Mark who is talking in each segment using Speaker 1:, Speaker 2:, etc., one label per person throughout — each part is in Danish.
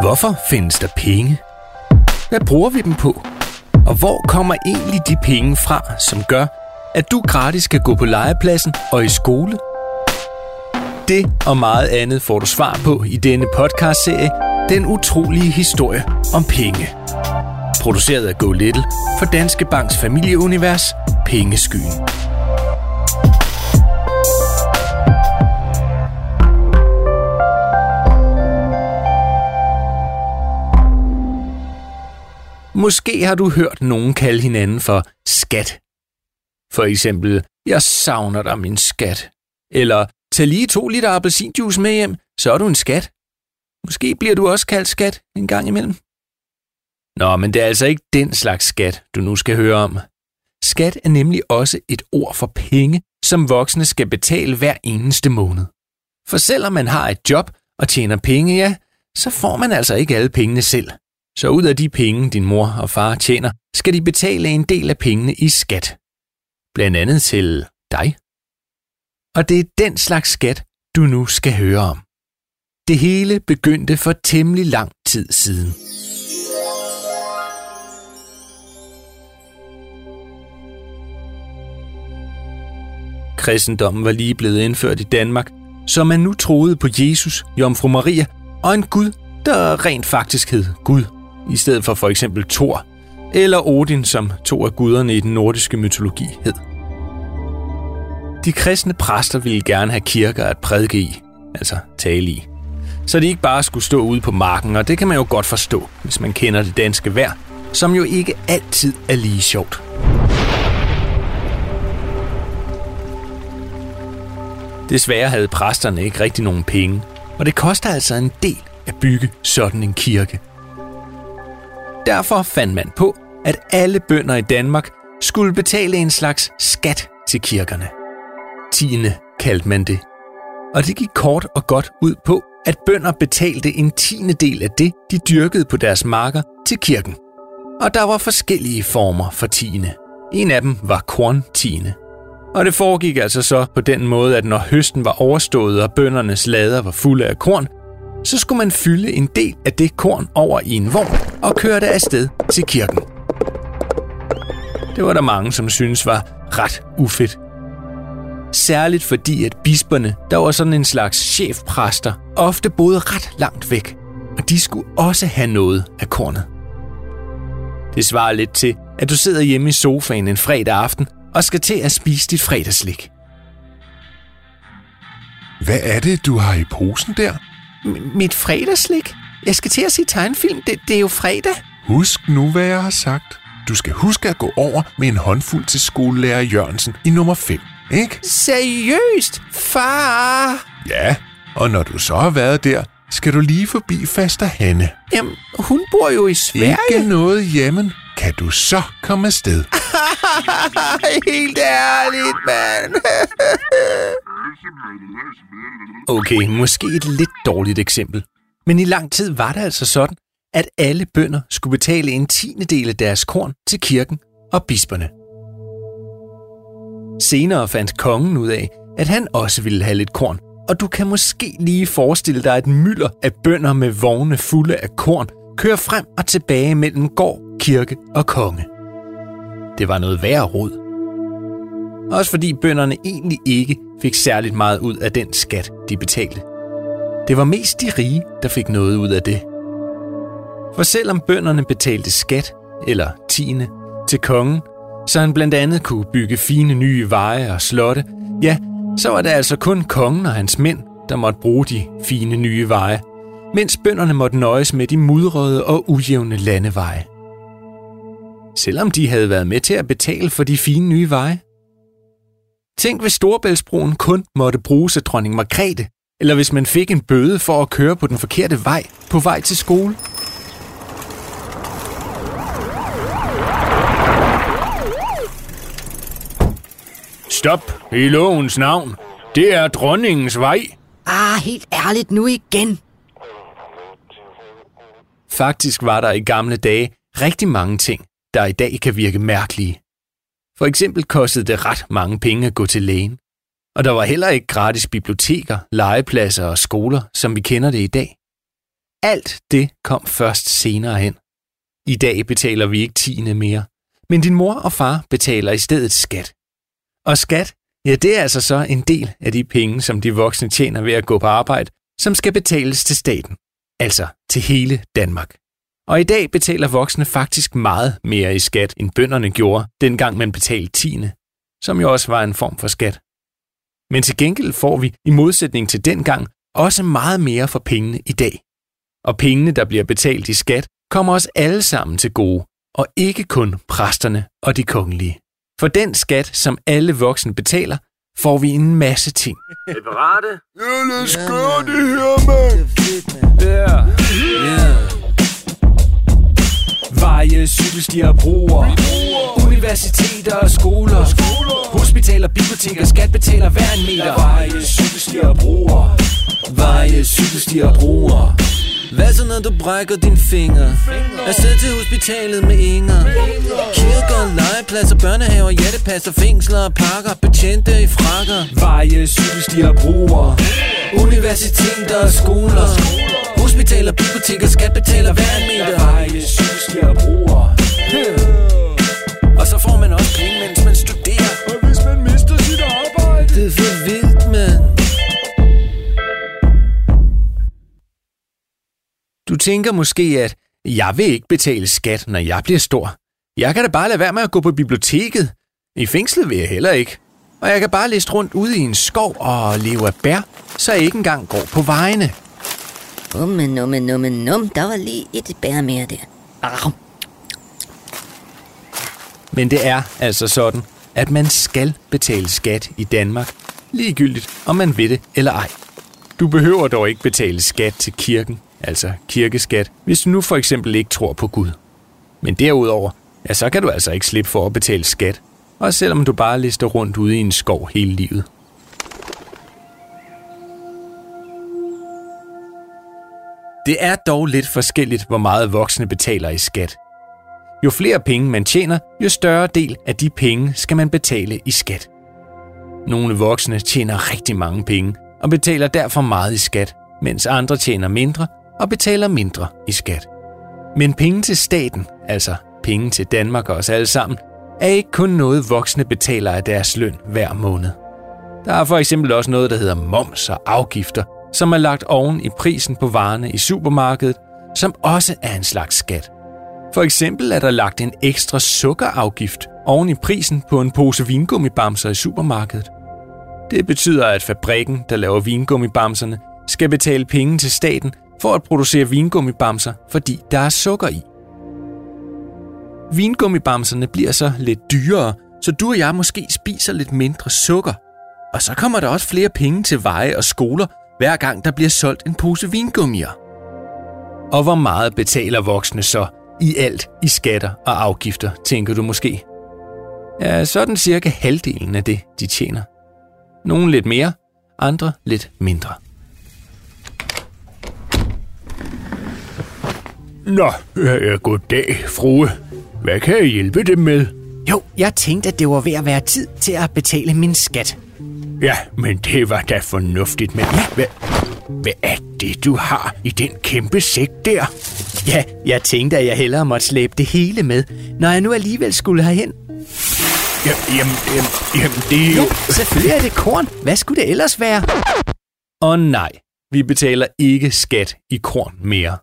Speaker 1: Hvorfor findes der penge? Hvad bruger vi dem på? Og hvor kommer egentlig de penge fra, som gør, at du gratis kan gå på legepladsen og i skole? Det og meget andet får du svar på i denne podcastserie Den utrolige historie om penge. Produceret af Go Little for Danske Banks familieunivers Pengeskyen. Måske har du hørt nogen kalde hinanden for skat. For eksempel, jeg savner dig, min skat. Eller, tag lige to liter appelsinjuice med hjem, så er du en skat. Måske bliver du også kaldt skat en gang imellem. Nå, men det er altså ikke den slags skat, du nu skal høre om. Skat er nemlig også et ord for penge, som voksne skal betale hver eneste måned. For selvom man har et job og tjener penge, ja, så får man altså ikke alle pengene selv. Så ud af de penge, din mor og far tjener, skal de betale en del af pengene i skat. Blandt andet til dig. Og det er den slags skat, du nu skal høre om. Det hele begyndte for temmelig lang tid siden. Kristendommen var lige blevet indført i Danmark, så man nu troede på Jesus, Jomfru Maria og en Gud, der rent faktisk hed Gud i stedet for for eksempel Thor, eller Odin, som to af guderne i den nordiske mytologi hed. De kristne præster ville gerne have kirker at prædike i, altså tale i. Så de ikke bare skulle stå ude på marken, og det kan man jo godt forstå, hvis man kender det danske vejr, som jo ikke altid er lige sjovt. Desværre havde præsterne ikke rigtig nogen penge, og det koster altså en del at bygge sådan en kirke – Derfor fandt man på, at alle bønder i Danmark skulle betale en slags skat til kirkerne. Tiende kaldte man det. Og det gik kort og godt ud på, at bønder betalte en tiende del af det, de dyrkede på deres marker, til kirken. Og der var forskellige former for tiende. En af dem var korntiende. Og det foregik altså så på den måde, at når høsten var overstået og bøndernes lader var fulde af korn, så skulle man fylde en del af det korn over i en vogn og køre det afsted til kirken. Det var der mange, som synes var ret ufedt. Særligt fordi, at bisperne, der var sådan en slags chefpræster, ofte boede ret langt væk, og de skulle også have noget af kornet. Det svarer lidt til, at du sidder hjemme i sofaen en fredag aften og skal til at spise dit fredagslik.
Speaker 2: Hvad er det, du har i posen der?
Speaker 1: Mit fredagslik? Jeg skal til at se tegnfilm. Det, det er jo fredag.
Speaker 2: Husk nu, hvad jeg har sagt. Du skal huske at gå over med en håndfuld til skolelærer Jørgensen i nummer 5, ikke?
Speaker 1: Seriøst, far?
Speaker 2: Ja, og når du så har været der, skal du lige forbi faster Hanne.
Speaker 1: Jamen, hun bor jo i Sverige.
Speaker 2: Ikke noget hjemme. Kan du så komme afsted?
Speaker 1: Helt ærligt, mand. okay, måske et lidt dårligt eksempel. Men i lang tid var det altså sådan, at alle bønder skulle betale en tiende del af deres korn til kirken og bisperne. Senere fandt kongen ud af, at han også ville have lidt korn, og du kan måske lige forestille dig et mylder af bønder med vogne fulde af korn kører frem og tilbage mellem gård, kirke og konge. Det var noget værre rod. Mm. Også fordi bønderne egentlig ikke fik særligt meget ud af den skat, de betalte. Det var mest de rige, der fik noget ud af det. For selvom bønderne betalte skat, eller tiende, til kongen, så han blandt andet kunne bygge fine nye veje og slotte, ja, så var det altså kun kongen og hans mænd, der måtte bruge de fine nye veje, mens bønderne måtte nøjes med de mudrede og ujævne landeveje. Selvom de havde været med til at betale for de fine nye veje. Tænk, hvis Storebæltsbroen kun måtte bruges af dronning Margrethe, eller hvis man fik en bøde for at køre på den forkerte vej på vej til skole.
Speaker 3: Stop i lovens navn. Det er dronningens vej.
Speaker 4: Ah, helt ærligt nu igen.
Speaker 1: Faktisk var der i gamle dage rigtig mange ting, der i dag kan virke mærkelige. For eksempel kostede det ret mange penge at gå til lægen. Og der var heller ikke gratis biblioteker, legepladser og skoler, som vi kender det i dag. alt det kom først senere hen. I dag betaler vi ikke tiende mere, men din mor og far betaler i stedet skat. Og skat, ja det er altså så en del af de penge, som de voksne tjener ved at gå på arbejde, som skal betales til staten, altså til hele Danmark. Og i dag betaler voksne faktisk meget mere i skat, end bønderne gjorde, dengang man betalte tiende, som jo også var en form for skat. Men til gengæld får vi, i modsætning til dengang, også meget mere for pengene i dag. Og pengene, der bliver betalt i skat, kommer os alle sammen til gode, og ikke kun præsterne og de kongelige. For den skat, som alle voksne betaler, får vi en masse ting.
Speaker 3: Separate?
Speaker 2: Ja, lad os gøre det her, mand.
Speaker 3: Ja. Ja.
Speaker 1: de har broer, universiteter og skoler, hospitaler, biblioteker, skat betaler hver en meter. Veje, cykelstier og broer, veje, cykelstier og broer.
Speaker 5: Hvad så når du brækker din finger? Afsted til hospitalet med Inger Kirker, legepladser, børnehaver, hjertepasser, fængsler og parker Betjente i frakker
Speaker 1: Veje, cykelstier broer,
Speaker 5: Universiteter og skoler Hospitaler, biblioteker, skat betaler hver en meter
Speaker 1: veje, cykelstier broer.
Speaker 5: Og så får man også penge, mens man studerer
Speaker 2: Og hvis man mister sit arbejde?
Speaker 5: Det er for vildt, mand
Speaker 1: Du tænker måske, at jeg vil ikke betale skat, når jeg bliver stor. Jeg kan da bare lade være med at gå på biblioteket. I fængslet vil jeg heller ikke. Og jeg kan bare liste rundt ude i en skov og leve af bær, så jeg ikke engang går på vejene.
Speaker 4: Umme, numme, numme, num. Der var lige et bær mere der. Au.
Speaker 1: Men det er altså sådan, at man skal betale skat i Danmark, ligegyldigt om man vil det eller ej. Du behøver dog ikke betale skat til kirken, altså kirkeskat, hvis du nu for eksempel ikke tror på Gud. Men derudover, ja, så kan du altså ikke slippe for at betale skat, også selvom du bare lister rundt ude i en skov hele livet. Det er dog lidt forskelligt, hvor meget voksne betaler i skat. Jo flere penge man tjener, jo større del af de penge skal man betale i skat. Nogle voksne tjener rigtig mange penge og betaler derfor meget i skat, mens andre tjener mindre og betaler mindre i skat. Men penge til staten, altså penge til Danmark og os alle sammen, er ikke kun noget voksne betaler af deres løn hver måned. Der er for eksempel også noget, der hedder moms og afgifter, som er lagt oven i prisen på varerne i supermarkedet, som også er en slags skat. For eksempel er der lagt en ekstra sukkerafgift oven i prisen på en pose vingummibamser i supermarkedet. Det betyder, at fabrikken, der laver vingummibamserne, skal betale penge til staten for at producere vingummibamser, fordi der er sukker i. Vingummibamserne bliver så lidt dyrere, så du og jeg måske spiser lidt mindre sukker. Og så kommer der også flere penge til veje og skoler, hver gang der bliver solgt en pose vingummier. Og hvor meget betaler voksne så i alt i skatter og afgifter, tænker du måske? Ja, sådan cirka halvdelen af det, de tjener. Nogle lidt mere, andre lidt mindre.
Speaker 3: Nå, ja, goddag, frue. Hvad kan jeg hjælpe dem med?
Speaker 6: Jo, jeg tænkte, at det var ved at være tid til at betale min skat.
Speaker 3: Ja, men det var da fornuftigt, men hvad, hvad er det, du har i den kæmpe sæk der?
Speaker 6: Ja, jeg tænkte, at jeg hellere måtte slæbe det hele med, når jeg nu alligevel skulle herhen.
Speaker 3: Ja, jamen, jamen, jamen, det er jo...
Speaker 6: Ja, selvfølgelig er det korn. Hvad skulle det ellers være?
Speaker 1: Og nej, vi betaler ikke skat i korn mere.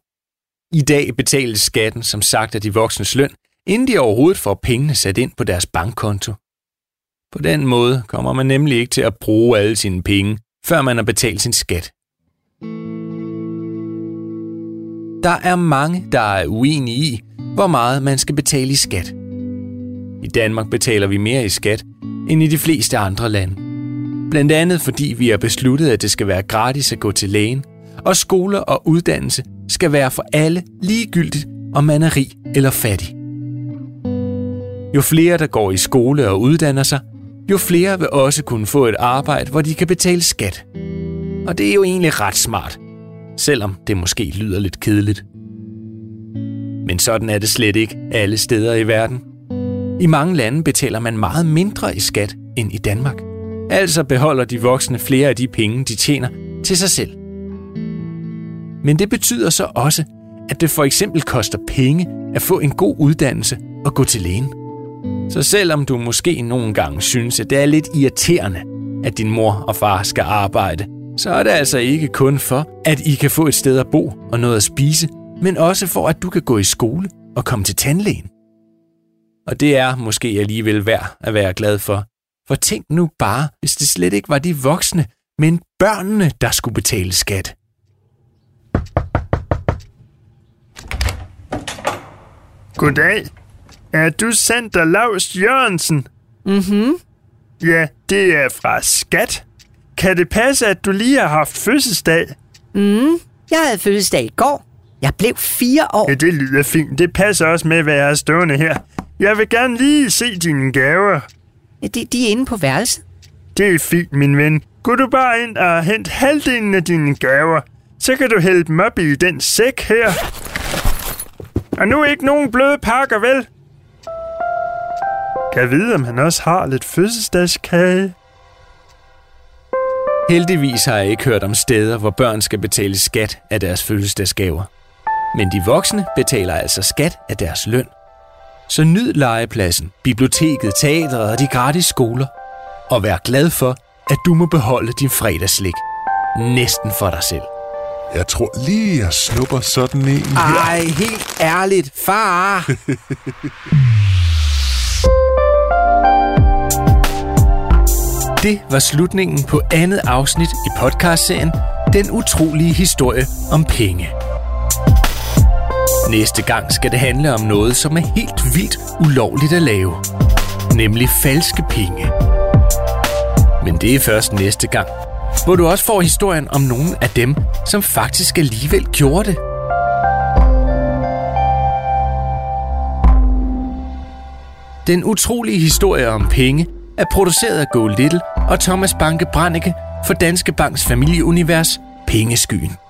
Speaker 1: I dag betales skatten som sagt af de voksnes løn, inden de overhovedet får pengene sat ind på deres bankkonto. På den måde kommer man nemlig ikke til at bruge alle sine penge, før man har betalt sin skat. Der er mange, der er uenige i, hvor meget man skal betale i skat. I Danmark betaler vi mere i skat end i de fleste andre lande. Blandt andet fordi vi har besluttet, at det skal være gratis at gå til lægen, og skoler og uddannelse skal være for alle ligegyldigt, om man er rig eller fattig. Jo flere, der går i skole og uddanner sig, jo flere vil også kunne få et arbejde, hvor de kan betale skat. Og det er jo egentlig ret smart, selvom det måske lyder lidt kedeligt. Men sådan er det slet ikke alle steder i verden. I mange lande betaler man meget mindre i skat end i Danmark. Altså beholder de voksne flere af de penge, de tjener, til sig selv. Men det betyder så også, at det for eksempel koster penge at få en god uddannelse og gå til lægen. Så selvom du måske nogle gange synes, at det er lidt irriterende, at din mor og far skal arbejde, så er det altså ikke kun for, at I kan få et sted at bo og noget at spise, men også for, at du kan gå i skole og komme til tandlægen. Og det er måske alligevel værd at være glad for. For tænk nu bare, hvis det slet ikke var de voksne, men børnene, der skulle betale skat.
Speaker 7: Goddag. Er du Sander Laus Jørgensen?
Speaker 8: Mhm.
Speaker 7: Ja, det er fra Skat. Kan det passe, at du lige har haft fødselsdag?
Speaker 8: Mm. Jeg havde fødselsdag i går. Jeg blev fire år.
Speaker 7: Ja, det lyder fint. Det passer også med, hvad jeg er stående her. Jeg vil gerne lige se dine gaver.
Speaker 8: De, de er inde på værelset.
Speaker 7: Det er fint, min ven. Gå du bare ind og hent halvdelen af dine gaver. Så kan du hælde dem op i den sæk her. Og nu ikke nogen bløde pakker, vel? Kan jeg vide, om han også har lidt fødselsdagskage?
Speaker 1: Heldigvis har jeg ikke hørt om steder, hvor børn skal betale skat af deres fødselsdagsgaver. Men de voksne betaler altså skat af deres løn. Så nyd legepladsen, biblioteket, teatret og de gratis skoler. Og vær glad for, at du må beholde din fredagslik. Næsten for dig selv.
Speaker 2: Jeg tror lige, jeg snupper sådan en her.
Speaker 1: Ej, helt ærligt, far! Det var slutningen på andet afsnit i podcastserien Den utrolige historie om penge. Næste gang skal det handle om noget, som er helt vildt ulovligt at lave. Nemlig falske penge. Men det er først næste gang, hvor du også får historien om nogle af dem, som faktisk alligevel gjorde det. Den utrolige historie om penge er produceret af Go Little og Thomas Banke Branneke for Danske Banks familieunivers Pengeskyen.